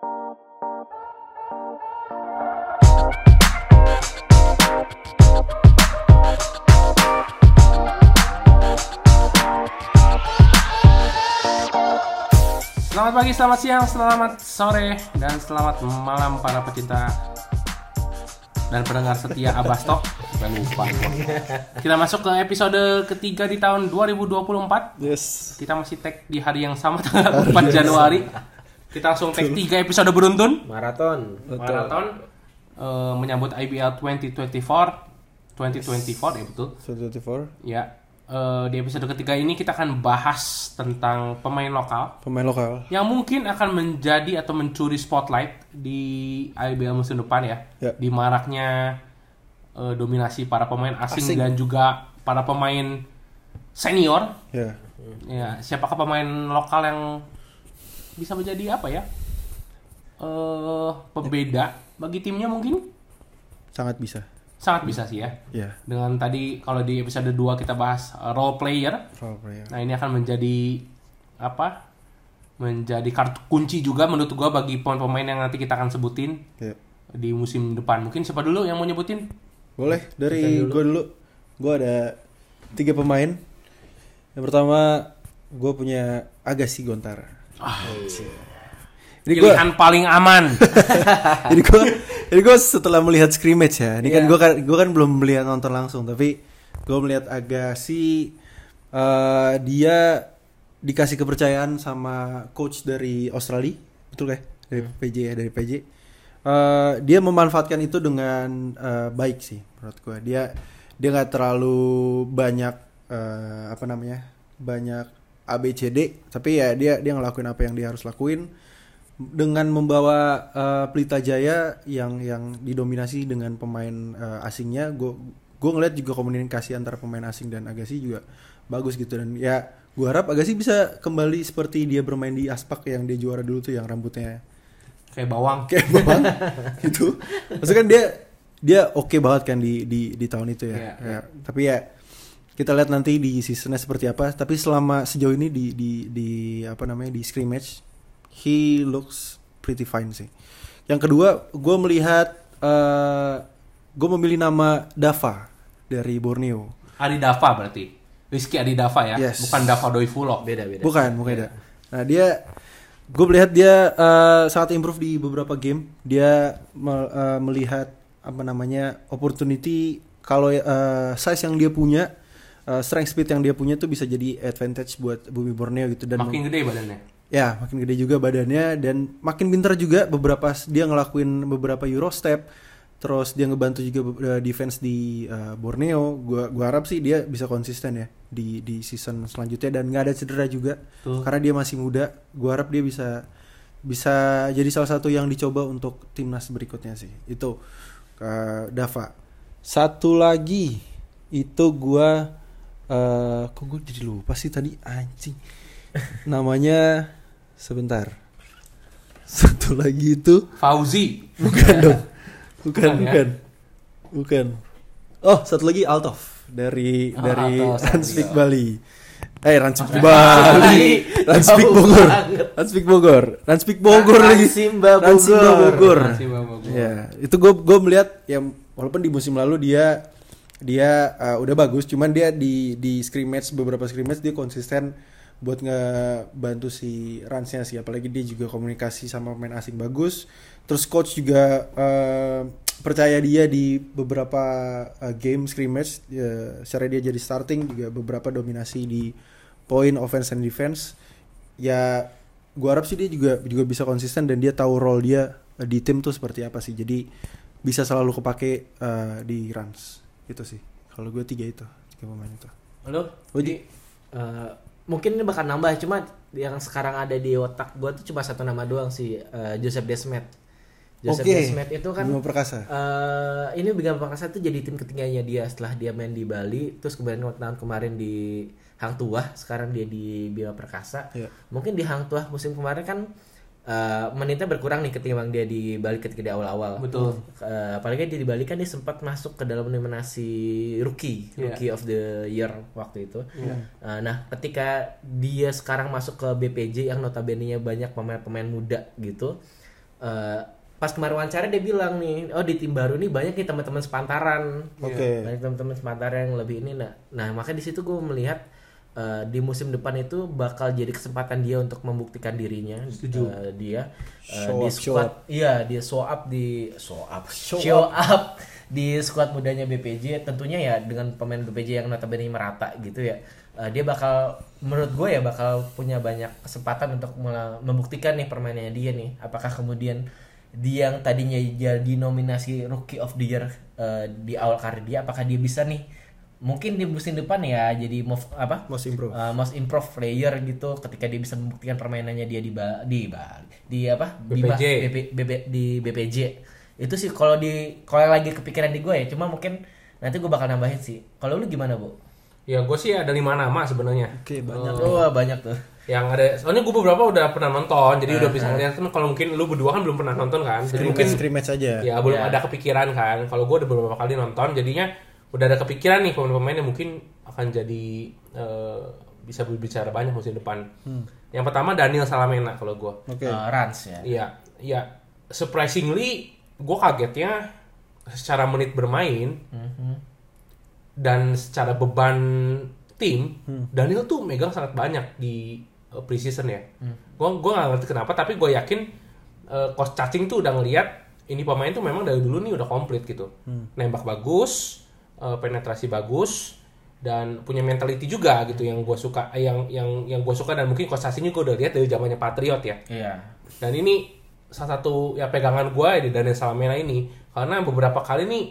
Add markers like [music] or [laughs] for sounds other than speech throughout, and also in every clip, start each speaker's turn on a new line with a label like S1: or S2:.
S1: Selamat pagi, selamat siang, selamat sore, dan selamat malam para pecinta dan pendengar setia Abasto. Sampai lupa. Kita masuk ke episode ketiga di tahun 2024.
S2: Yes.
S1: Kita masih tag di hari yang sama tanggal 4 Januari. Kita langsung tag 3 episode beruntun.
S3: Maraton.
S1: Maraton eh, menyambut IBL 2024. 2024 ya betul.
S2: 2024
S1: Ya. eh, di episode ketiga ini kita akan bahas tentang pemain lokal
S2: pemain lokal.
S1: yang mungkin akan menjadi atau mencuri spotlight di IBL musim depan ya.
S2: Ya.
S1: Di maraknya eh, dominasi para pemain asing,
S2: Asing.
S1: dan juga para pemain senior.
S2: Ya.
S1: Ya, siapakah pemain lokal yang bisa menjadi apa ya? Eh, pembeda bagi timnya mungkin
S2: Sangat bisa.
S1: sangat bisa sih ya.
S2: Ya.
S1: Dengan tadi kalau di episode 2 kita bahas eh, role player,
S2: Role player.
S1: Nah ini akan menjadi apa? Menjadi kartu kunci juga menurut gua bagi pemain-pemain yang nanti kita akan sebutin
S2: Ya.
S1: di musim depan. Mungkin siapa dulu yang mau nyebutin?
S2: Boleh dari gue dulu. Gue ada tiga pemain. Yang pertama gue punya Agassi Gontara. Jadi gue
S1: Pilihan paling aman. [laughs]
S2: jadi gue jadi gue setelah melihat scrimmage ya. Ini kan
S1: Iya.
S2: gue kan gue kan belum melihat nonton langsung tapi gue melihat Agassi eh, dia dikasih kepercayaan sama coach dari Australia, betul kayak dari PJ ya dari PJ. Eh, dia memanfaatkan itu dengan eh, baik sih menurut gue. Dia dia nggak terlalu banyak eh, apa namanya banyak ABCD, tapi ya dia dia ngelakuin apa yang dia harus lakuin dengan membawa eh, Pelita Jaya yang yang didominasi dengan pemain eh, asingnya, gue gue ngeliat juga komunikasi antara pemain asing dan Agassi juga bagus gitu dan ya gue harap Agassi bisa kembali seperti dia bermain di Aspak yang dia juara dulu tuh yang rambutnya
S1: Kayak bawang.
S2: kayak bawang [laughs] gitu. Maksudnya kan dia dia oke banget kan di di di tahun itu ya.
S1: Iya,
S2: Ya, Tapi ya kita lihat nanti di seasonnya seperti apa. Tapi selama sejauh ini di di di apa namanya di scrimmage, he looks pretty fine sih. Yang kedua, gue melihat eh gue memilih nama Dava dari Borneo.
S1: Adi Dava berarti. Rizky Adi Dava ya,
S2: Yes.
S1: bukan Dava Doivulo.
S3: Beda beda.
S2: Bukan, bukan ada. Nah dia, gue melihat dia eh, sangat improve di beberapa game. Dia me- eh, melihat apa namanya opportunity kalau eh, size yang dia punya, eh, strength speed yang dia punya tuh bisa jadi advantage buat Bumi Borneo gitu dan
S1: Makin gede badannya.
S2: ya makin gede juga badannya dan makin pintar juga beberapa dia ngelakuin beberapa Euro step terus dia ngebantu juga uh, defense di uh, Borneo gua gua harap sih dia bisa konsisten ya di di season selanjutnya dan nggak ada cedera juga
S1: Tuh.
S2: karena dia masih muda gua harap dia bisa bisa jadi salah satu yang dicoba untuk timnas berikutnya sih itu uh, Dava satu lagi itu gua uh, kok gue jadi lupa sih tadi? Anjing. Namanya sebentar. Satu lagi itu?
S1: Fauzi.
S2: bukan dong. [laughs] Bukan
S1: Bukan ya?
S2: bukan. Bukan. Oh satu lagi Altov dari
S1: Oh,
S2: dari
S1: iya.
S2: Bali. Eh Ranspeak
S1: Bali.
S2: Bali.
S3: Jauh
S2: Bogor. Ranspeak Bogor. Ranspeak Bogor lagi.
S3: Ransimba Bogor.
S2: Ransimba Bogor. Ya itu gue gue melihat ya walaupun di musim lalu dia dia uh, udah bagus cuman dia di di scrimmage beberapa scrimmage dia konsisten buat ngebantu si Ransnya sih. Apalagi dia juga komunikasi sama pemain asing bagus. Terus coach juga uh, percaya dia di beberapa uh, game scrimmage. Ya, secara dia jadi starting juga beberapa dominasi di point offense and defense. Ya gua harap sih dia juga juga bisa konsisten dan dia tahu role dia uh, di tim tuh seperti apa sih. Jadi bisa selalu kepake uh, di runs itu sih kalau gue tiga itu tiga pemain itu
S1: Halo?
S2: Uji.
S3: Eh, mungkin ini bakal nambah cuma yang sekarang ada di otak gue tuh cuma satu nama doang sih eh, Joseph Desmet. Joseph
S2: Oke.
S3: Desmet itu kan
S2: Bima Perkasa
S3: eh ini Bima Perkasa tuh jadi tim ketiganya dia setelah dia main di Bali terus kemudian tahun kemarin di Hang Tuah sekarang dia di Bima Perkasa
S2: Iya.
S3: mungkin di Hang Tuah musim kemarin kan eh, menitnya berkurang nih ketimbang dia di Bali ketika di awal-awal
S1: Betul.
S3: Eh, apalagi dia di Bali kan dia sempat masuk ke dalam nominasi rookie
S1: Iya.
S3: rookie of the year waktu itu Eh, nah ketika dia sekarang masuk ke BPJ yang notabene nya banyak pemain-pemain muda gitu eh, pas kemarin wawancara dia bilang nih, oh di tim baru ini banyak nih teman-teman sepantaran.
S2: Oke.
S3: Banyak teman-teman sepantaran yang lebih ini nah. Nah, makanya di situ gue melihat eh, di musim depan itu bakal jadi kesempatan dia untuk membuktikan dirinya. Eh, dia eh,
S2: Show
S3: di
S2: up, show
S3: squad
S2: up.
S3: iya, dia show up di show up.
S2: Show
S3: Show, up. di squad mudanya BPJ tentunya ya dengan pemain BPJ yang notabene merata gitu ya. Eh, dia bakal menurut gue ya bakal punya banyak kesempatan untuk membuktikan nih permainannya dia nih. Apakah kemudian dia yang tadinya jadi nominasi Rookie of the Year eh, di awal karir dia apakah dia bisa nih mungkin di musim depan ya jadi move apa
S2: Most improved.
S3: uh, most improved player gitu ketika dia bisa membuktikan permainannya dia di ba di Bali di apa di Ba-
S1: BPJ.
S3: BP BB- di BPJ itu sih kalau di kalau lagi kepikiran di gue ya cuma mungkin nanti gue bakal nambahin sih kalau lu gimana bu
S1: Ya gue sih ada lima nama sebenarnya.
S2: Oke, banyak.
S3: oh banyak tuh
S1: Yang ada, soalnya gue beberapa udah pernah nonton, jadi udah bisa ngeliat kan kalau mungkin lu berdua kan belum pernah nonton kan, jadi mungkin
S2: scrimmage aja.
S1: ya belum
S3: Ya.
S1: ada kepikiran kan. Kalau gue udah beberapa kali nonton, jadinya udah ada kepikiran nih pemain-pemain yang mungkin akan jadi eh, bisa berbicara banyak musim depan. Yang pertama Daniel Salamena kalau gue.
S2: Oke.
S3: Eh, Rans ya
S1: Iya, iya. Surprisingly, gue kagetnya secara menit bermain dan secara beban tim, Daniel tuh megang sangat banyak di uh, preseason ya. Gue gue nggak ngerti kenapa, tapi gue yakin uh, coach cacing tuh udah ngeliat ini pemain tuh memang dari dulu nih udah komplit gitu. Nembak bagus, uh, penetrasi bagus dan punya mentality juga gitu yang gue suka eh, yang yang yang gue suka dan mungkin cacing juga udah lihat dari zamannya Patriot ya.
S3: iya
S1: Dan ini salah satu ya pegangan gue di Daniel Salamena ini karena beberapa kali nih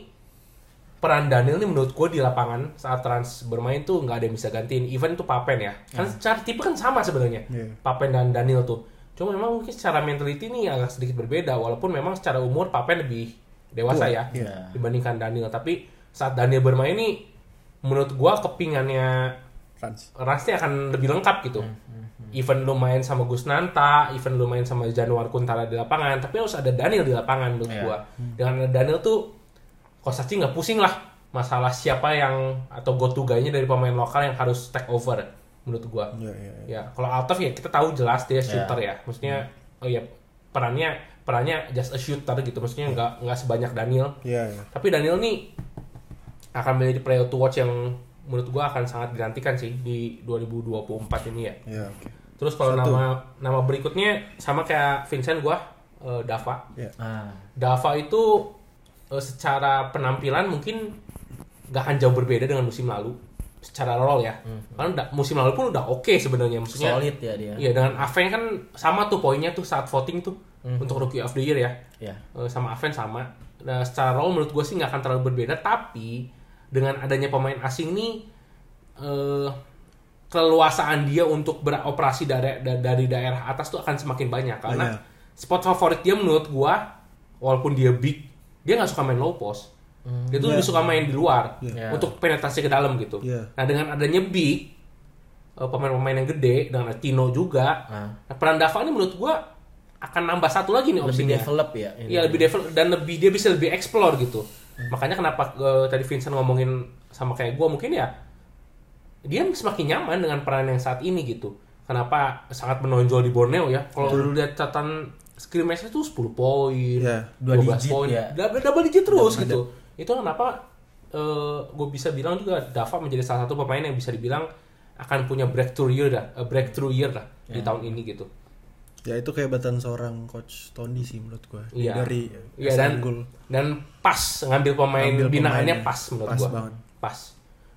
S1: peran Daniel nih menurut gue di lapangan saat trans bermain tuh nggak ada yang bisa gantiin. Even tuh Papen ya. Kan secara tipe kan sama sebenarnya.
S2: Iya.
S1: Papen dan Daniel tuh. Cuma memang mungkin secara mentality nih agak sedikit berbeda walaupun memang secara umur Papen lebih dewasa
S2: Tua,
S1: ya
S3: iya.
S1: dibandingkan Daniel. Tapi saat Daniel bermain nih menurut gue kepingannya
S2: Rans.
S1: Rasti akan lebih lengkap gitu. Even lu main sama Gus Nanta, even lu main sama Januar Kuntara di lapangan, tapi harus ada Daniel di lapangan menurut
S3: Iya.
S1: gua. Dengan ada Daniel tuh Coach Sachi nggak pusing lah masalah siapa yang atau go to guy-nya dari pemain lokal yang harus take over menurut gua.
S2: Iya, iya, iya.
S1: Ya, kalau Altaf ya kita tahu jelas dia shooter ya. Maksudnya oh ya perannya perannya just a shooter gitu. Maksudnya nggak nggak sebanyak Daniel.
S2: Iya, iya.
S1: Tapi Daniel nih akan menjadi player to watch yang menurut gua akan sangat dinantikan sih di 2024 ini ya.
S2: Iya, oke.
S1: Terus kalau nama nama berikutnya sama kayak Vincent gua eh, Dava.
S2: Iya.
S3: ah
S1: Dava itu eh, secara penampilan mungkin gak akan jauh berbeda dengan musim lalu secara role ya. Karena da- musim lalu pun udah oke sebenarnya maksudnya.
S3: solid ya dia
S1: Iya dengan Aven kan sama tuh poinnya tuh saat voting tuh untuk rookie of the year ya.
S3: ya
S1: Eh, sama Aven sama. Nah, secara role menurut gue sih nggak akan terlalu berbeda, tapi dengan adanya pemain asing nih, eh, keleluasaan dia untuk beroperasi dari da- dari daerah atas tuh akan semakin banyak karena
S2: Banyak.
S1: spot favorit dia menurut gua walaupun dia big, dia nggak suka main low post. Dia tuh
S2: Iya.
S1: lebih suka main di luar
S3: Iya.
S1: untuk penetrasi ke dalam gitu.
S2: Iya.
S1: Nah dengan adanya big, eh, pemain-pemain yang gede dengan Tino juga,
S3: Ah.
S1: nah, peran Dava ini menurut gua akan nambah satu lagi nih
S3: lebih
S1: opsinya.
S3: develop ya ini.
S1: Iya lebih develop dan lebih dia bisa lebih explore gitu. Makanya kenapa eh, tadi Vincent ngomongin sama kayak gue mungkin ya dia semakin nyaman dengan peran yang saat ini gitu. Kenapa sangat menonjol di Borneo ya? Kalau lu lihat catatan scrimmage itu 10 poin,
S2: Iya,
S3: dua
S1: 12
S3: digit
S1: poin,
S3: ya.
S1: double, double digit terus gitu. Itu kenapa gue bisa bilang juga Dava menjadi salah satu pemain yang bisa dibilang akan punya breakthrough year dah, eh, breakthrough year lah di tahun ini gitu.
S2: Ya itu kehebatan seorang coach Tony sih menurut gua.
S1: Iya.
S2: Dari
S1: Iya dan dan pas ngambil pemain
S2: Ngambil
S1: binaannya
S2: pemainnya.
S1: pas menurut
S2: Pas
S1: gua.
S2: banget.
S1: Pas.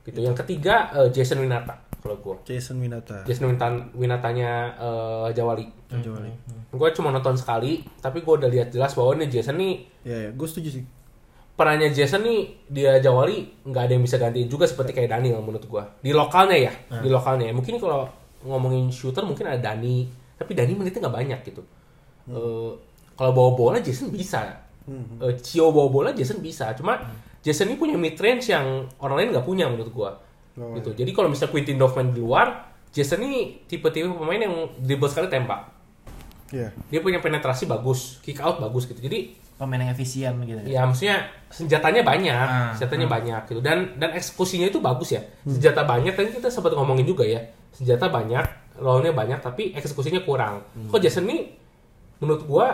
S1: Gitu. Yang ketiga eh, Jason Winata kalau gua.
S2: Jason Winata.
S1: Jason Winata Winatanya eh, Jawali.
S2: Coba nih.
S1: Gua cuma nonton sekali, tapi gua udah lihat jelas bahwa ini Jason nih
S2: Ya ya, gue setuju sih.
S1: perannya Jason nih dia Jawali nggak ada yang bisa gantiin juga seperti kayak Daniel menurut gua. Di lokalnya ya, di lokalnya. Mungkin kalau ngomongin shooter mungkin ada Dani, tapi Dani menitnya nggak banyak gitu. Eh, kalau bawa bola Jason bisa. Eh, Cio bawa bola Jason bisa. Cuma Jason ini punya mid range yang orang lain nggak punya menurut gua.
S2: Oh,
S1: gitu. Jadi kalau misalnya Quintin Dorfman di luar, Jason ini tipe-tipe pemain yang dribble sekali tembak.
S2: Iya.
S1: Dia punya penetrasi bagus, kick out bagus gitu. Jadi
S3: pemain yang efisien gitu
S1: Ya maksudnya senjatanya banyak,
S3: Ah,
S1: senjatanya banyak gitu dan dan eksekusinya itu bagus ya. Senjata banyak tadi kita sempat ngomongin juga ya. Senjata banyak, lawannya banyak tapi eksekusinya kurang. Kok Jason ini menurut gua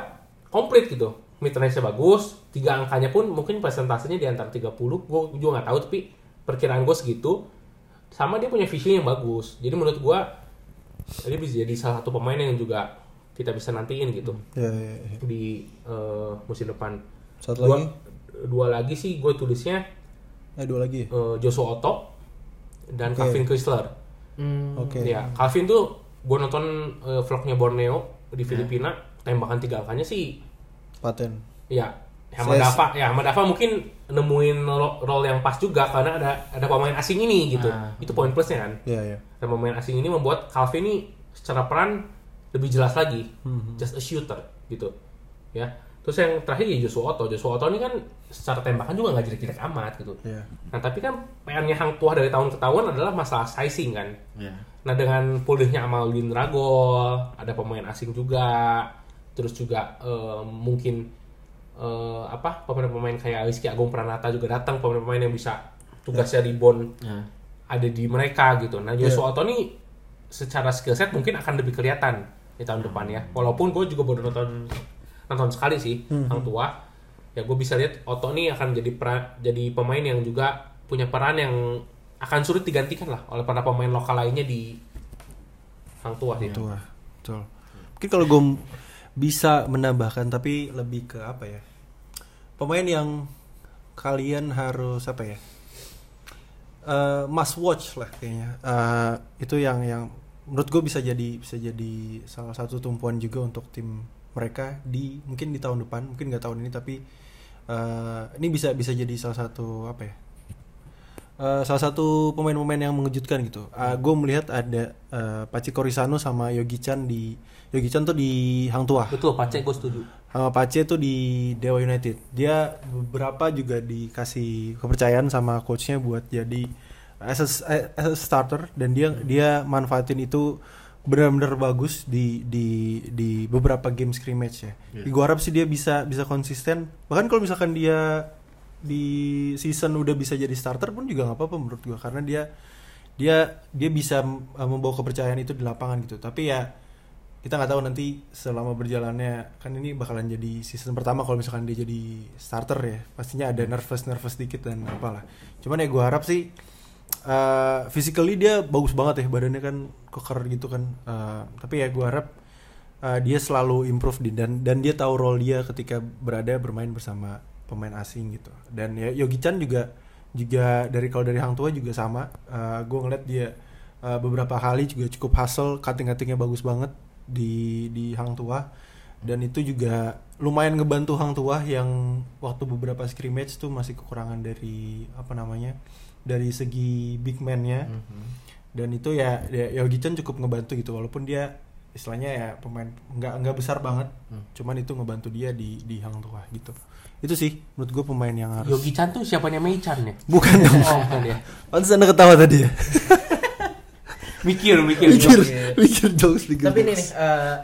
S1: komplit gitu mid range-nya bagus tiga angkanya pun mungkin persentasenya di antara 30 gue juga nggak tahu tapi perkiraan gue segitu sama dia punya vision yang bagus jadi menurut gue dia bisa jadi salah satu pemain yang juga kita bisa nantiin gitu
S2: Ya, ya, ya.
S1: di eh, musim depan
S2: Satu
S1: dua,
S2: lagi?
S1: dua lagi sih gue tulisnya
S2: Eh, dua lagi.
S1: eh, Joshua Otto dan
S2: Oke.
S1: Calvin Chrysler
S3: Hmm.
S2: Oke.
S1: Ya, Calvin tuh gue nonton eh, vlognya Borneo di Filipina, tembakan tiga angkanya sih,
S2: Paten.
S1: ya sama
S2: Saya-
S1: Dava, ya sama Dava mungkin nemuin ro- role yang pas juga karena ada ada pemain asing ini gitu,
S3: Ah.
S1: itu poin plusnya kan.
S2: Ya, ya.
S1: Dan pemain asing ini membuat Calvin ini secara peran lebih jelas lagi,
S2: Hmm.
S1: just a shooter gitu, ya. Terus yang terakhir ya Joshua Otto, Joshua Otto ini kan secara tembakan juga nggak jelek-jelek amat gitu.
S2: Ya.
S1: Nah tapi kan PR-nya Hang Tuah dari tahun ke tahun adalah masalah sizing kan.
S3: Ya.
S1: Nah dengan pulihnya Amaludin Ragol, ada pemain asing juga, terus juga eh, mungkin eh, apa pemain-pemain kayak Rizky Agung Pranata juga datang, pemain-pemain yang bisa tugasnya rebound
S3: Ya.
S1: ada di mereka gitu. Nah Joshua Otto nih secara skill set mungkin akan lebih kelihatan di tahun depan ya. Walaupun gue juga baru nonton nonton sekali sih Hang Tua, ya gue bisa lihat Otto nih akan jadi peran, jadi pemain yang juga punya peran yang akan sulit digantikan lah oleh para pemain lokal lainnya di Hang Tua sih.
S2: Itu lah. Betul. Mungkin kalau gue bisa menambahkan tapi lebih ke apa ya? Pemain yang kalian harus apa ya? Eh, must watch lah kayaknya. Eh, itu yang yang menurut gue bisa jadi bisa jadi salah satu tumpuan juga untuk tim mereka di mungkin di tahun depan mungkin nggak tahun ini tapi eh, ini bisa bisa jadi salah satu apa ya Eh, salah satu pemain-pemain yang mengejutkan gitu. gue melihat ada uh, Paci Korisano sama Yogi Chan di Yogi Chan tuh di Hang Tuah.
S1: Betul, Pace gue setuju.
S2: Sama Pace tuh di Dewa United. Dia beberapa juga dikasih kepercayaan sama coachnya buat jadi as a, as a starter dan dia dia manfaatin itu benar-benar bagus di di di beberapa game scrimmage ya. Gue harap sih dia bisa bisa konsisten. Bahkan kalau misalkan dia di season udah bisa jadi starter pun juga nggak apa-apa menurut gua. Karena dia dia dia bisa uh, membawa kepercayaan itu di lapangan gitu. Tapi ya kita nggak tahu nanti selama berjalannya. Kan ini bakalan jadi season pertama kalau misalkan dia jadi starter ya. Pastinya ada nervous nervous dikit dan apalah. Cuman ya gua harap sih uh, physically dia bagus banget ya badannya kan keker gitu kan. Uh, tapi ya gua harap uh, dia selalu improve di dan dan dia tahu role dia ketika berada bermain bersama pemain asing gitu. Dan ya Yogi Chan juga juga dari kalau dari Hang Tua juga sama. Uh, gue ngeliat dia uh, beberapa kali juga cukup hustle cutting cuttingnya bagus banget di di Hang Tua dan itu juga lumayan ngebantu Hang Tua yang waktu beberapa scrimmage tuh masih kekurangan dari apa namanya dari segi big man-nya dan itu ya, ya Yogi Chan cukup ngebantu gitu walaupun dia istilahnya ya pemain nggak nggak besar banget cuman itu ngebantu dia di di Hang Tua gitu itu sih menurut gue pemain yang harus
S1: Yogi Chan tuh siapanya Mei Chan ya?
S2: bukan dong
S1: Oh, bukan ya.
S2: Pantes anda ketawa tadi ya [laughs]
S1: Mikir, mikir.
S2: mikir
S1: jokes.
S2: mikir jokes mikir
S3: Tapi nih,
S2: jokes.
S3: nih eh,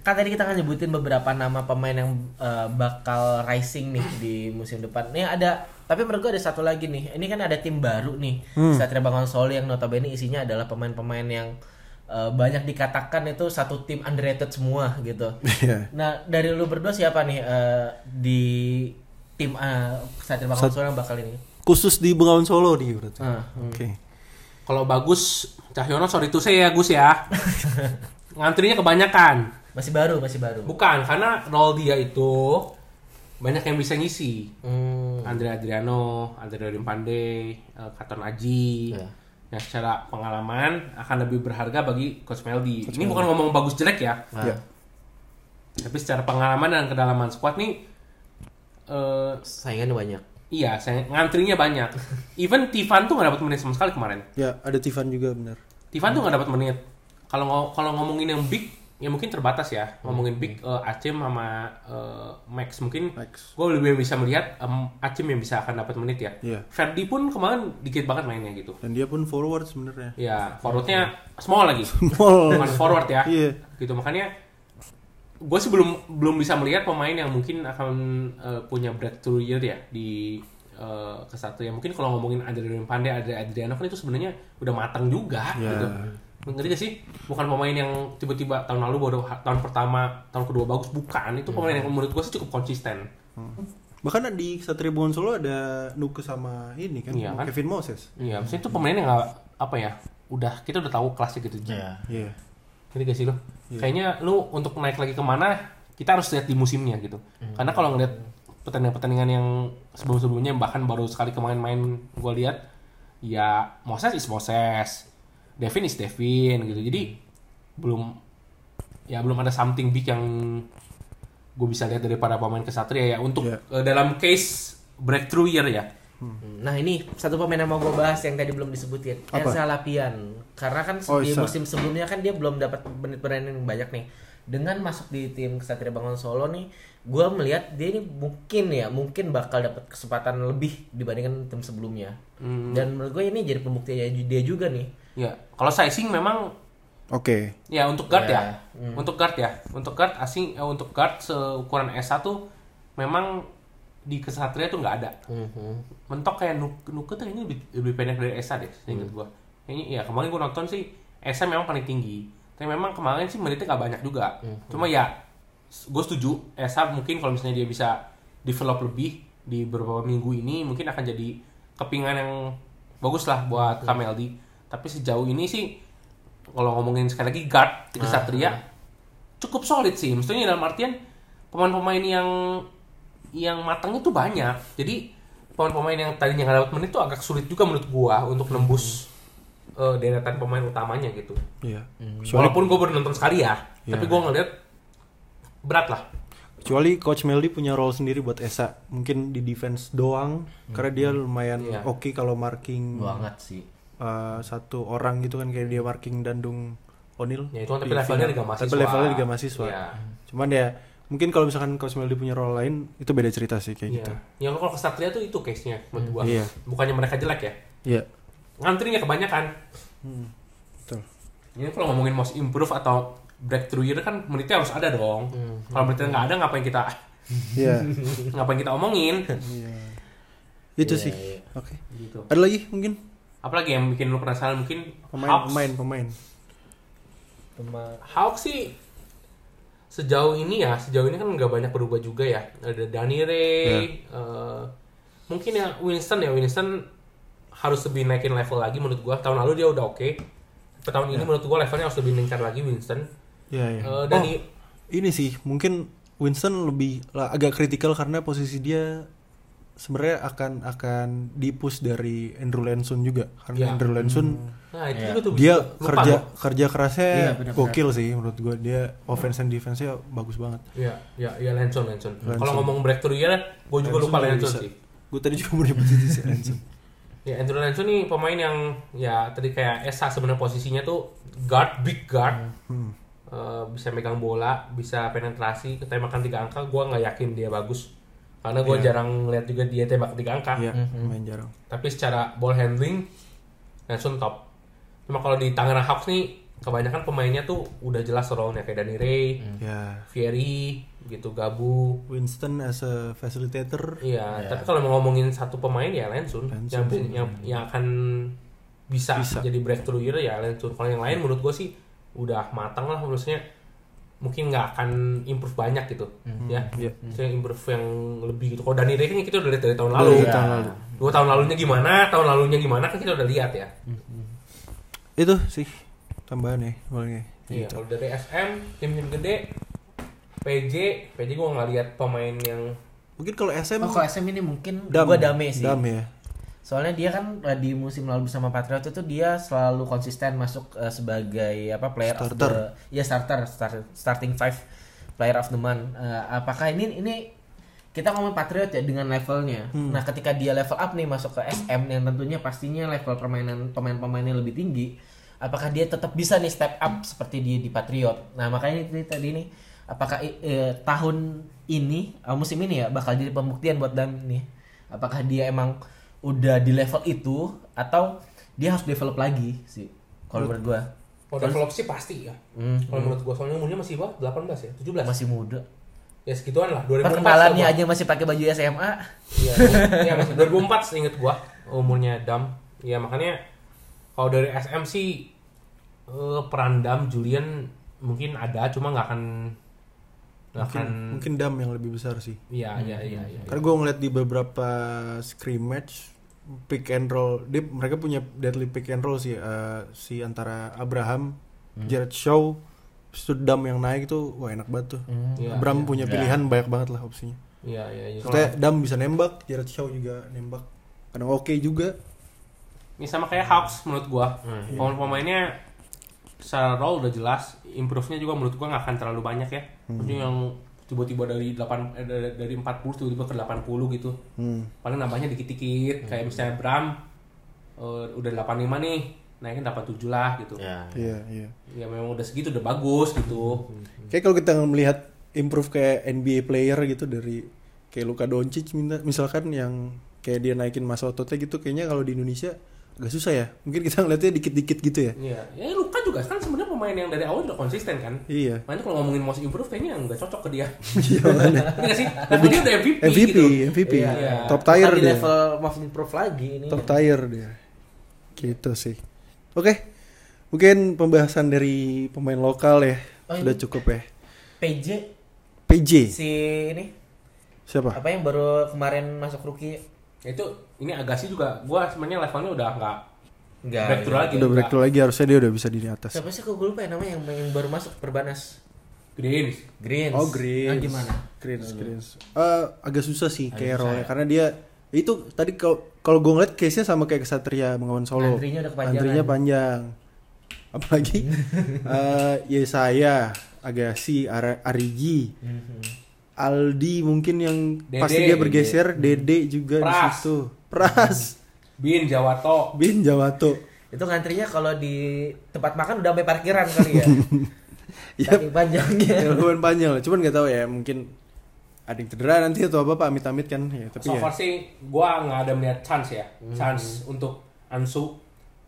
S3: kan tadi kita kan nyebutin beberapa nama pemain yang eh, bakal rising nih di musim depan. Nih ada, tapi menurut gue ada satu lagi nih. Ini kan ada tim baru nih, Satria Bangun Solo yang notabene isinya adalah pemain-pemain yang eh, banyak dikatakan itu satu tim underrated semua gitu.
S2: Iya.
S3: Nah dari lu berdua siapa nih eh, di tim eh, Satria Bangun Solo yang bakal ini?
S2: khusus di Bengawan Solo nih berarti
S3: Ah,
S2: oke
S1: Kalau bagus, Cahyono sorry to say ya Gus ya. [laughs] Ngantrinya kebanyakan.
S3: Masih baru, masih baru.
S1: Bukan, karena role dia itu banyak yang bisa ngisi.
S3: Hmm.
S1: Andre Adriano, Andre Rimpande, eh, Katon Aji.
S3: Ya.
S1: Yang secara pengalaman akan lebih berharga bagi Coach Meldi. Ini bukan ngomong bagus jelek ya.
S3: Nah,
S2: Ya.
S1: Tapi secara pengalaman dan kedalaman squad nih eh
S3: saingannya banyak.
S1: iya, saya ngantrinya banyak. [laughs] Even Tivan tuh nggak dapat menit sama sekali kemarin.
S2: ya ada Tivan juga benar
S1: Tivan tuh nggak dapat menit. Kalau kalau ngomongin yang big, ya mungkin terbatas ya. Ngomongin big, eh, Acem sama eh, Max mungkin. Gue lebih bisa melihat em, Acem yang bisa akan dapat menit ya.
S2: Iya.
S1: Ferdi pun kemarin dikit banget mainnya gitu.
S2: dan dia pun forward sebenarnya
S1: Ya, forwardnya small lagi.
S2: Mall.
S1: Bukan forward ya.
S2: Iya.
S1: Gitu makanya gue sih belum belum bisa melihat pemain yang mungkin akan eh, punya breakthrough year ya di ke satu ya mungkin kalau ngomongin Adriano Pandey, Adri- Adriano kan itu sebenarnya udah matang juga
S2: Ya.
S1: gitu. Ngerti gak sih. Bukan pemain yang tiba-tiba tahun lalu baru tahun pertama tahun kedua bagus. Bukan. Itu pemain yang menurut gue sih cukup konsisten.
S2: Bahkan di Satria Solo ada Nuke sama ini kan,
S1: Iya kan?
S2: Kevin Moses.
S1: iya maksudnya itu pemain yang nggak apa ya udah kita udah tahu kelasnya gitu.
S3: Iya.
S2: Iya.
S1: ngerti gak sih lo kayaknya lu untuk naik lagi ke mana kita harus lihat di musimnya gitu. Karena kalau ngeliat pertandingan-pertandingan yang sebelum-sebelumnya bahkan baru sekali kemarin main gue lihat ya Moses is Moses Devin is Devin gitu. Jadi belum ya belum ada something big yang gue bisa lihat daripada pemain kesatria ya. Untuk
S2: Iya.
S1: eh, dalam case breakthrough year ya.
S3: Nah ini satu pemain yang mau gue bahas yang tadi belum disebutin.
S2: Apa?
S3: Elsa Lapian. Karena kan
S2: Oh,
S3: di musim sebelumnya kan dia belum dapat menit bermain yang banyak nih. Dengan masuk di tim Kesatria Bangun Solo nih Gue melihat dia ini mungkin ya Mungkin bakal dapat kesempatan lebih dibandingkan tim sebelumnya.
S2: Hmm.
S3: Dan menurut gue ini jadi pembuktian dia juga nih
S1: ya kalau sizing memang
S2: Oke.
S1: Ya untuk guard
S3: Ya,
S1: ya, untuk guard ya, untuk guard asing, eh, untuk guard seukuran S1 memang di kesatria tuh nggak ada. Mentok kayak Nuk Nuke tuh kayaknya lebih, lebih pendek dari Esa deh, inget gua. Kayaknya ya kemarin gua nonton sih Esa memang paling tinggi, tapi memang kemarin sih menitnya nggak banyak juga. Cuma ya, gue setuju Esa mungkin kalau misalnya dia bisa develop lebih di beberapa minggu ini mungkin akan jadi kepingan yang bagus lah buat KMLD. Tapi sejauh ini sih kalau ngomongin sekali lagi guard di Kesatria cukup solid sih. Maksudnya dalam artian pemain-pemain yang yang matang itu banyak. Jadi pemain-pemain yang tadinya nggak dapat menit itu agak sulit juga menurut gua untuk nembus eh, deretan pemain utamanya gitu.
S2: Iya.
S3: Hmm.
S1: Walaupun gua baru nonton sekali ya,
S2: Iya.
S1: tapi gua ngeliat berat lah.
S2: kecuali Coach Meldy punya role sendiri buat Esa. Mungkin di defense doang, karena dia lumayan
S1: Iya.
S2: oke kalau marking
S3: Banget sih
S2: uh, satu orang gitu kan kayak dia marking Dandung O'Neal.
S1: Ya, itu kan tapi
S2: di
S1: levelnya. Liga Mahasiswa.
S2: Tapi levelnya Liga Mahasiswa.
S1: Iya.
S2: Cuman ya mungkin kalau misalkan Coach Meldy punya role lain itu beda cerita sih kayak
S1: Iya.
S2: gitu.
S1: Yang kalau Kesatria tuh itu case-nya menurut gua.
S2: Iya.
S1: Bukannya mereka jelek ya.
S2: Iya.
S1: Ngantrinya kebanyakan.
S2: Betul.
S1: Ini kalau ngomongin most improve atau breakthrough year kan menitnya harus ada dong. Kalau menitnya nggak ada ngapain kita [laughs]
S2: Iya.
S1: ngapain kita omongin
S2: Iya. Itu
S3: Iya,
S2: sih.
S3: iya.
S2: Oke.
S1: gitu.
S2: Ada lagi mungkin
S1: Apalagi yang bikin lu penasaran mungkin
S2: pemain
S1: Hawks.
S2: pemain pemain.
S3: Pema-
S1: Hawks sih sejauh ini ya sejauh ini kan nggak banyak berubah juga ya ada Danny Ray eh, mungkin ya Winston ya Winston harus lebih naikin level lagi menurut gua tahun lalu dia udah oke Tapi tahun ini menurut gua levelnya harus lebih meningkat lagi Winston
S2: Iya, iya.
S1: Eh, Danny
S2: Oh, ini sih mungkin Winston lebih lah, agak kritikal karena posisi dia sebenarnya akan akan dipush dari Andrew Lansun juga karena
S1: Iya.
S2: Andrew Lansun
S1: nah itu juga tuh
S2: dia
S1: lupa
S2: kerja kerja kerasnya
S3: benar-benar.
S2: gokil sih menurut gua dia offense and defense-nya bagus banget.
S1: Iya, iya, iya Lanson, Lanson.
S2: Lanson.
S1: Kalau ngomong breakthrough year, gue juga lupa Lanson sih.
S2: Gue tadi juga mau nyebut itu si Lansun. [laughs]
S1: Ya, Andrew Lanson nih pemain yang ya tadi kayak Esa sebenarnya posisinya tuh guard, big guard.
S2: Hmm.
S1: Eh, bisa megang bola, bisa penetrasi, ketembakan tiga angka. Gua nggak yakin dia bagus. Karena gue
S2: Iya.
S1: jarang lihat juga dia tembak tiga angka.
S2: Iya,
S3: Mhm.
S2: main jarang.
S1: Tapi secara ball handling, Lanson top. Cuma kalau di Tangerang Hawks nih, kebanyakan pemainnya tuh udah jelas role-nya kayak Danny Ray,
S2: Ya,
S1: Fieri, gitu Gabu,
S2: Winston as a facilitator.
S1: Iya,
S3: Iya.
S1: tapi kalau mau ngomongin satu pemain ya Lensun,
S2: Lensun
S1: yang,
S2: sih.
S1: yang yang akan bisa,
S2: Bisa.
S1: jadi breakthrough year ya Lensun. Kalau yang lain menurut gue sih udah matang lah maksudnya mungkin nggak akan improve banyak gitu ya.
S2: Iya.
S1: Maksudnya improve yang lebih gitu. Kalau Dani Ray kan kita udah lihat dari tahun lalu.
S2: Dari tahun lalu.
S1: Dua tahun lalunya gimana, tahun lalunya gimana kan kita udah lihat ya.
S2: Itu sih tambahan ya, boleh
S1: Iya, kalau dari SM tim-tim gede PJ, PJ gue nggak lihat pemain yang
S2: Mungkin kalau SM
S3: Oh, kalau SM ini mungkin
S2: Dam,
S3: gua dame sih.
S2: Dam ya.
S3: Soalnya dia kan eh, di musim lalu bersama Patriot itu dia selalu konsisten masuk eh, sebagai apa player of
S2: Starter.
S3: the ya starter, start- starting five player of the month. Eh, apakah ini ini kita ngomong Patriot ya dengan levelnya. Nah, ketika dia level up nih masuk ke SM yang tentunya pastinya level permainan pemain-pemainnya lebih tinggi. Apakah dia tetap bisa nih step up seperti dia di Patriot? Nah, makanya itu tadi nih apakah eh, tahun ini musim ini ya bakal jadi pembuktian buat Dam nih. Apakah dia emang udah di level itu atau dia harus develop lagi sih kalau menurut gua
S1: kalau develop sih pasti ya.
S3: Hmm,
S1: Kalau menurut gue soalnya umurnya masih berapa? 18 ya? 17?
S3: masih muda
S1: Ya segituan lah, 2004
S3: perkenalannya
S1: lah
S3: aja masih pakai baju SMA
S1: Iya, iya masih 2004 seinget gua umurnya Dam. Ya makanya kalau dari SM sih eh, peran Dam Julian mungkin ada cuma nggak akan akan
S2: mungkin dam yang lebih besar sih.
S1: iya iya iya iya
S2: Karena gue ngeliat di beberapa scrimmage pick and roll, dia mereka punya deadly pick and roll sih eh, si antara Abraham, Jared Shaw, itu Dam yang naik tuh, wah enak banget tuh.
S1: Iya,
S2: Abraham
S1: iya.
S2: punya pilihan banyak banget lah opsinya.
S1: iya iya iya.
S2: Maksudnya Dam bisa nembak, Jared Shaw juga nembak. Kadang oke juga.
S1: ini sama kayak Hawks menurut gua pemain-pemainnya secara role udah jelas improve-nya juga menurut gua nggak akan terlalu banyak ya Maksudnya yang tiba-tiba dari 8 eh, dari, dari 40 tiba-tiba ke 80 gitu.
S2: Hmm.
S1: paling nambahnya dikit-dikit. Kayak misalnya Bram eh, udah 85 nih naikin 87 lah gitu.
S3: Ya.
S2: Iya, iya.
S1: ya memang udah segitu udah bagus gitu.
S2: Kayak kalau kita melihat improve kayak NBA player gitu dari kayak Luka Doncic minta misalkan yang kayak dia naikin masa ototnya gitu kayaknya kalau di Indonesia agak susah ya. Mungkin kita ngeliatnya dikit-dikit gitu ya.
S1: Iya, ya Luka juga kan sebenarnya pemain yang dari awal udah konsisten kan.
S2: Iya.
S1: Makanya kalau ngomongin most improve kayaknya nggak cocok ke dia.
S2: Iya makanya. [laughs]
S1: Ini nggak sih? Level dia udah MVP,
S2: MVP,
S1: gitu.
S2: MVP.
S1: Iya.
S2: Top tier dia.
S3: level most improve lagi ini.
S2: Top tier dia. Gitu sih. Oke. Mungkin pembahasan dari pemain lokal ya
S3: Oh,
S2: sudah cukup ya.
S3: PJ
S2: PJ
S3: si ini
S2: siapa?
S3: apa yang baru kemarin masuk rookie
S1: Ya Itu ini Agassi juga gua sebenarnya levelnya udah nggak
S3: enggak
S1: breakthrough lagi.
S2: Udah breakthrough lagi harusnya dia udah bisa di atas.
S3: siapa sih kok gue lupa ya namanya yang, yang baru masuk perbanas
S1: Greens.
S3: Greens
S2: Oh Greens.
S3: Nah, gimana
S2: Greens, Greens. Eh, agak susah sih
S3: Agak
S2: kayak role
S3: ya.
S2: karena dia itu tadi kalau kalau gue ngeliat case nya sama kayak Kesatria Bengawan Solo.
S3: Antrinya udah kepanjangan.
S2: Antrinya panjang. Apalagi [laughs] eh Yesaya, Agassi, Ar Arigi,
S3: Mhm.
S2: Aldi mungkin yang
S1: Dede,
S2: pasti dia bergeser, Dede juga di situ. Pras,
S1: Bin Jawato.
S2: Bin Jawato.
S3: itu ngantrinya kalau di tempat makan udah sampai parkiran kali ya [laughs]
S2: Ya,
S3: saking panjangnya
S2: lumayan panjang lah. Cuman nggak tahu ya, mungkin ada yang cedera nanti atau apa Pak amit-amit kan ya, tapi
S1: So
S2: ya.
S1: far sih gua nggak ada melihat chance ya. Chance untuk Ansu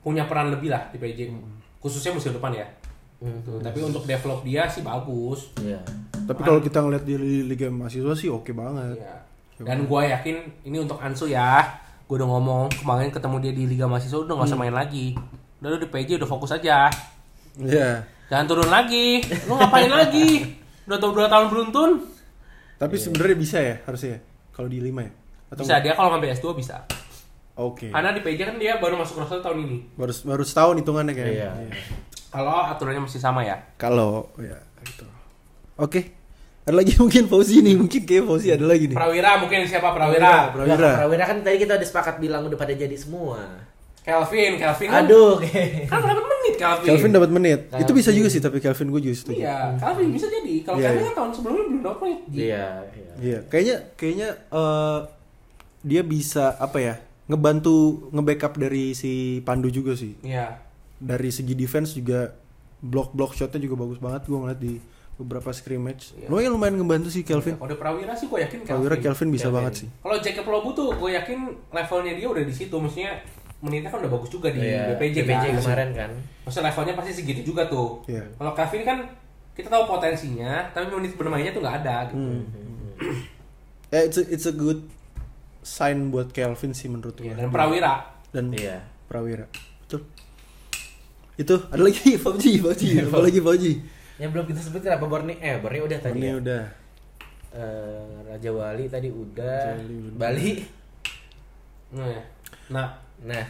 S1: punya peran lebih lah di PJ. Khususnya musim depan ya. Tuh, Tapi untuk develop dia sih bagus.
S3: Iya.
S2: Tapi kalau kita ngeliat di Liga Mahasiswa sih oke banget.
S1: Iya. Dan gua yakin ini untuk Ansu ya. Gue udah ngomong kemarin ketemu dia di Liga Mahasiswa udah nggak usah main lagi. Udah lu di PJ udah fokus aja.
S2: Iya.
S1: Jangan turun lagi. Lu ngapain lagi? Udah tau dua tahun beruntun.
S2: Tapi sebenarnya bisa ya harusnya ya? kalau di 5 ya? Atau
S1: Bisa dia kalau ngambil S2 bisa.
S2: Oke.
S1: Karena di PJ kan dia baru masuk roster tahun ini.
S2: Baru baru setahun hitungannya kayaknya.
S3: Iya.
S1: Kalau aturannya masih sama ya.
S2: Kalau ya gitu. Oke. Ada lagi [laughs] mungkin Fauzi nih, mungkin kayak Fauzi ada lagi nih.
S1: Prawira mungkin siapa Prawira?
S2: Prawira.
S3: Prawira. Prawira kan tadi kita udah sepakat bilang udah pada jadi semua.
S1: Kelvin, Kelvin kan.
S3: Aduh.
S1: Kan berapa menit Kelvin?
S2: Kelvin dapat menit.
S3: Kelvin.
S2: Itu bisa juga sih tapi Kelvin gue juga setuju.
S1: Iya, Kelvin bisa jadi. Kalau
S2: Iya,
S1: Kelvin
S2: iya.
S1: kan tahun sebelumnya belum dapat menit.
S3: Iya, iya.
S2: Iya, kayaknya kayaknya eh, dia bisa apa ya? ngebantu nge-backup dari si Pandu juga sih.
S1: Iya.
S2: Dari segi defense juga block-block shotnya juga bagus banget gue ngeliat di beberapa scrimmage.
S1: Iya.
S2: Lumayan lumayan ngebantu sih Kelvin.
S1: Kalau Prawira sih gue yakin Kelvin.
S2: Prawira Kelvin bisa
S3: Kelvin.
S2: banget sih.
S1: Kalau Jacob Lobu tuh gue yakin levelnya dia udah di situ. Maksudnya menitnya kan udah bagus juga di
S3: Iya,
S1: BPJ,
S3: BPJ
S1: kan.
S3: kemarin kan.
S1: Maksudnya levelnya pasti segitu juga tuh.
S2: Iya.
S1: Kalau Kelvin kan kita tahu potensinya, tapi menit bermainnya tuh nggak ada. Gitu.
S2: Hmm. Eh, it's a, it's a good sign buat Kelvin sih menurut gue.
S1: Iya, dan Prawira.
S2: Dan
S3: Iya.
S2: Prawira. Betul. Itu ada lagi [laughs] Fauji, Fauji, [laughs] apa lagi Fauji?
S3: Yang belum kita sebut kenapa Borneo? Eh, Borneo udah tadi.
S2: Ini
S3: ya?
S2: udah.
S3: Eh, Raja Wali tadi udah.
S2: Raja Wali udah.
S3: Bali.
S1: Nah, ya. nah
S3: Nah,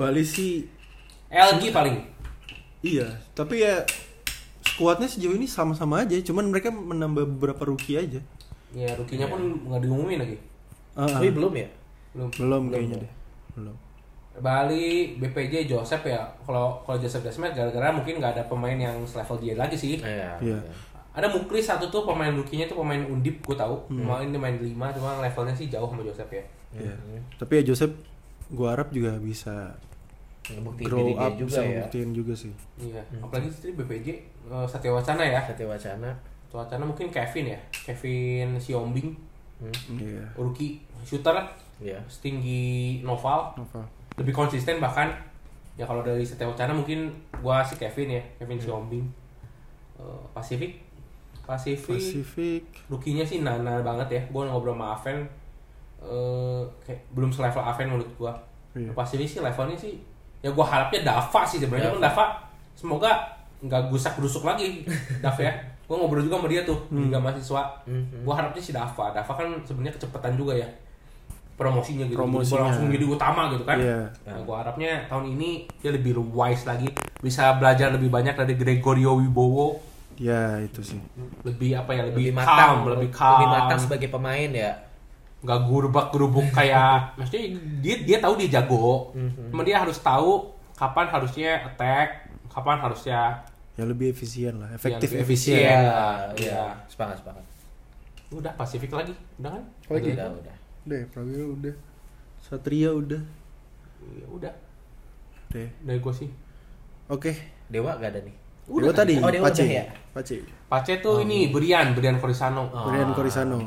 S2: Bali sih
S1: LG paling.
S2: iya, tapi ya skuadnya sejauh ini sama-sama aja, cuman mereka menambah beberapa rookie aja.
S1: Ya, rukinya pun nggak diumumin lagi.
S2: Ah, ah.
S3: tapi belum ya?
S1: Belum.
S2: belum kayaknya deh. Belum.
S1: Bali, BPJ, Joseph ya. Kalau kalau Joseph Desmet gara-gara mungkin nggak ada pemain yang selevel dia lagi sih.
S3: Iya.
S2: Iya.
S1: Ada Muklis satu tuh pemain rukinya tuh pemain Undip, gue tahu.
S2: Hmm.
S1: Main dia main 5 cuma levelnya sih jauh sama Joseph ya.
S2: Iya.
S3: Hmm.
S2: Tapi ya Joseph gua harap juga bisa
S3: Ngebuktiin
S2: grow
S3: diri dia
S2: up,
S3: juga
S2: bisa
S3: ya.
S2: buktiin juga sih.
S1: Iya. Apalagi tadi BPJ eh, Satya Wacana ya.
S3: Satya Wacana.
S1: Satya Wacana mungkin Kevin ya. Kevin Siombing,
S3: Hmm.
S2: Iya.
S1: rookie shooter
S3: Iya.
S1: setinggi Noval,
S2: Apa?
S1: Lebih konsisten bahkan ya kalau dari Satya Wacana mungkin gua si Kevin ya, Kevin Siombing. Eh, Pacific Pacific,
S2: Pacific.
S1: rukinya sih nana banget ya. Gua ngobrol sama Aven eh kayak belum selevel Aven menurut gua.
S2: Iya.
S1: Pacific sih levelnya sih ya gua harapnya Dava sih sebenarnya kan Dava semoga nggak gusak gerusuk lagi [laughs] Dav ya gue ngobrol juga sama dia tuh di Liga mahasiswa gue harapnya si Dava Dava kan sebenarnya kecepatan juga ya promosinya gitu
S2: Promosinya.
S1: langsung jadi utama gitu kan
S2: Iya.
S1: nah, gue harapnya tahun ini dia lebih wise lagi bisa belajar lebih banyak dari Gregorio Wibowo
S2: Ya itu sih.
S1: lebih apa ya lebih,
S3: lebih matang
S1: calm, lebih calm
S3: lebih matang sebagai pemain ya
S1: nggak gurubak gerubuk kayak [laughs] maksudnya dia dia tahu dia jago
S3: Mhm.
S1: cuma dia harus tahu kapan harusnya attack kapan harusnya
S2: Ya lebih efisien lah, efektif
S1: lebih
S2: efisien.
S1: efisien.
S3: Iya,
S1: lah,
S3: iya.
S1: iya.
S3: Sepakat, sepakat.
S1: udah Pasifik lagi udah kan
S2: Lagi?
S3: Udah, udah.
S2: Udah, Prawira udah. Satria udah.
S1: ya udah
S2: Deh.
S1: dari gue sih
S2: Oke.
S3: Dewa gak ada nih.
S2: Dewa tadi,
S3: Oh, Dewa
S2: Pace.
S3: udah ya?
S2: Pace.
S1: Pace tuh ini Berian Berian Corisano
S3: Oh.
S2: Brian Corisano.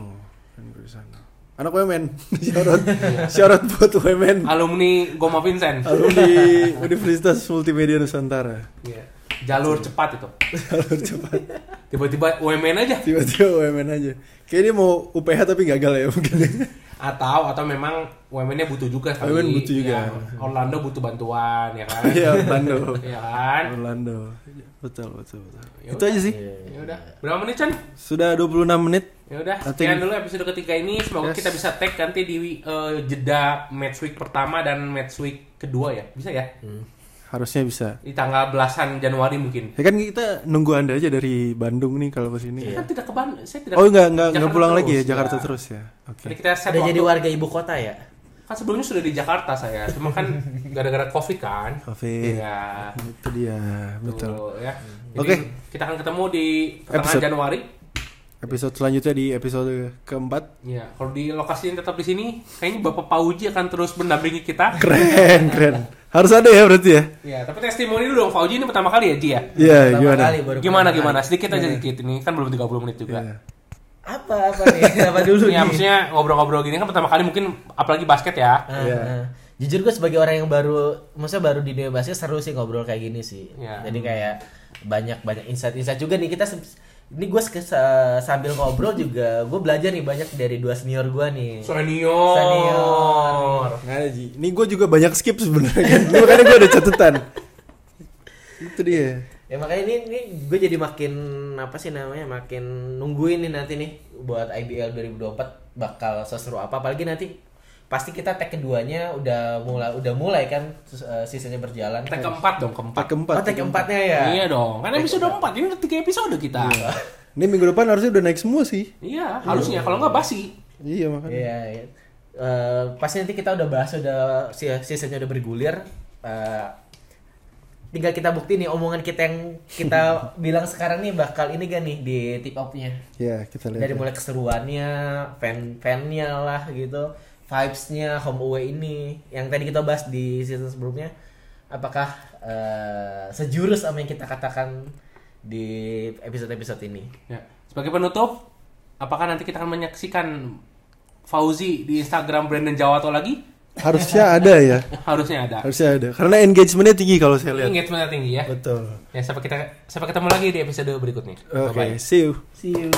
S2: Brian Corisano. Anak Wemen. Syarat syarat buat Wemen.
S1: alumni Goma Vincent
S2: Alumni Universitas Multimedia Nusantara.
S1: Iya. Jalur cepat itu [laughs]
S2: Jalur cepat.
S1: tiba-tiba UMN aja
S2: Tiba-tiba Wemen aja. Kayak dia mau UPH tapi gagal ya mungkin. [laughs]
S1: atau atau memang UMN-nya butuh juga kali.
S2: UMN butuh juga.
S1: Ya, Orlando butuh bantuan ya kan
S2: Iya, Orlando. [laughs]
S1: ya kan
S2: Orlando. Betul, betul, betul.
S1: Ya
S2: Itu aja sih.
S1: ya udah berapa menit Chan
S2: Sudah 26 menit.
S1: ya udah
S2: Nanti-
S1: sekian dulu episode ketiga ini semoga
S2: Yes.
S1: kita bisa tag nanti di eh, jeda match week pertama dan match week kedua ya bisa ya
S2: Harusnya bisa.
S1: di tanggal belasan Januari mungkin
S2: Ya kan kita nunggu Anda aja dari Bandung nih kalau ke sini.
S1: Saya kan tidak ke Bandung saya tidak
S2: Oh enggak enggak enggak pulang
S1: terus,
S2: lagi ya Jakarta terus ya. Oke.
S1: Jadi kita set
S3: Udah
S1: waktu.
S3: jadi warga ibu kota ya?
S1: kan sebelumnya sudah di Jakarta saya cuma kan gara-gara covid kan
S2: Covid.
S1: Iya.
S2: Itu dia, betul.
S1: Tuh, ya.
S2: Oke.
S1: kita akan ketemu di pertengahan
S2: Episode.
S1: Januari.
S2: Episode selanjutnya di episode keempat.
S1: Ya, kalau di lokasi yang tetap di sini, kayaknya Bapak Pauji akan terus mendampingi kita.
S2: Keren, keren. Harus ada ya berarti ya?
S1: Ya, tapi testimoni dulu dong, Pauji ini pertama kali ya, Ji ya?
S2: Iya, gimana?
S3: kali, baru
S1: Gimana
S3: pertama
S1: gimana?
S3: kali.
S1: Sedikit aja sedikit ini kan belum 30 menit juga.
S2: Iya.
S3: Apa apa nih? [laughs] apa dulu
S1: Ya,
S3: nih?
S1: maksudnya ngobrol-ngobrol gini kan pertama kali mungkin apalagi basket ya.
S3: Ah,
S2: Iya.
S3: ah. Jujur gue sebagai orang yang baru, maksudnya baru di dunia basket seru sih ngobrol kayak gini sih.
S1: Iya.
S3: Jadi kayak banyak banyak insight-insight juga nih kita se- ini gue sambil ngobrol juga gue belajar nih banyak dari dua senior gue nih.
S1: Senior.
S3: Senior.
S2: Nggak ada Ji. Ini gue juga banyak skip sebenarnya. Ini Makanya gue ada catatan. Itu dia.
S3: Ya makanya ini, ini gue jadi makin apa sih namanya makin nungguin nih nanti nih buat IBL 2024 bakal seseru apa apalagi nanti pasti kita tag keduanya udah mulai udah mulai kan uh, seasonnya berjalan.
S1: Kita keempat dong, keempat.
S2: Empat keempat.
S3: Oh, tag keempatnya ya.
S1: Iya dong, kan episode 4 ini udah 3 episode kita. Iya,
S2: Ini minggu depan harusnya udah naik semua sih.
S1: harusnya kalau nggak basi.
S2: Iya makanya.
S3: Iya, iya. Eh, pasti nanti kita udah bahas udah si- seasonnya udah bergulir. Eh, tinggal kita bukti nih omongan kita yang kita [laughs] bilang sekarang nih bakal ini gak nih di tip off-nya.
S2: Iya, kita lihat.
S3: Dari
S2: ya.
S3: mulai keseruannya, fan fannya lah gitu, vibes-nya home away ini yang tadi kita bahas di season sebelumnya. Apakah eh, sejurus sama yang kita katakan di episode-episode ini?
S1: Ya. Sebagai penutup, apakah nanti kita akan menyaksikan Fauzi di Instagram Brandon Jawato lagi?
S2: Harusnya ada ya. [laughs]
S1: Harusnya ada.
S2: Harusnya ada. Karena engagementnya tinggi kalau saya lihat.
S1: Engagementnya tinggi ya.
S2: Betul.
S1: Ya sampai kita sampai ketemu lagi di episode berikutnya.
S2: Oke,
S1: Bye-bye.
S2: see you.
S3: See you.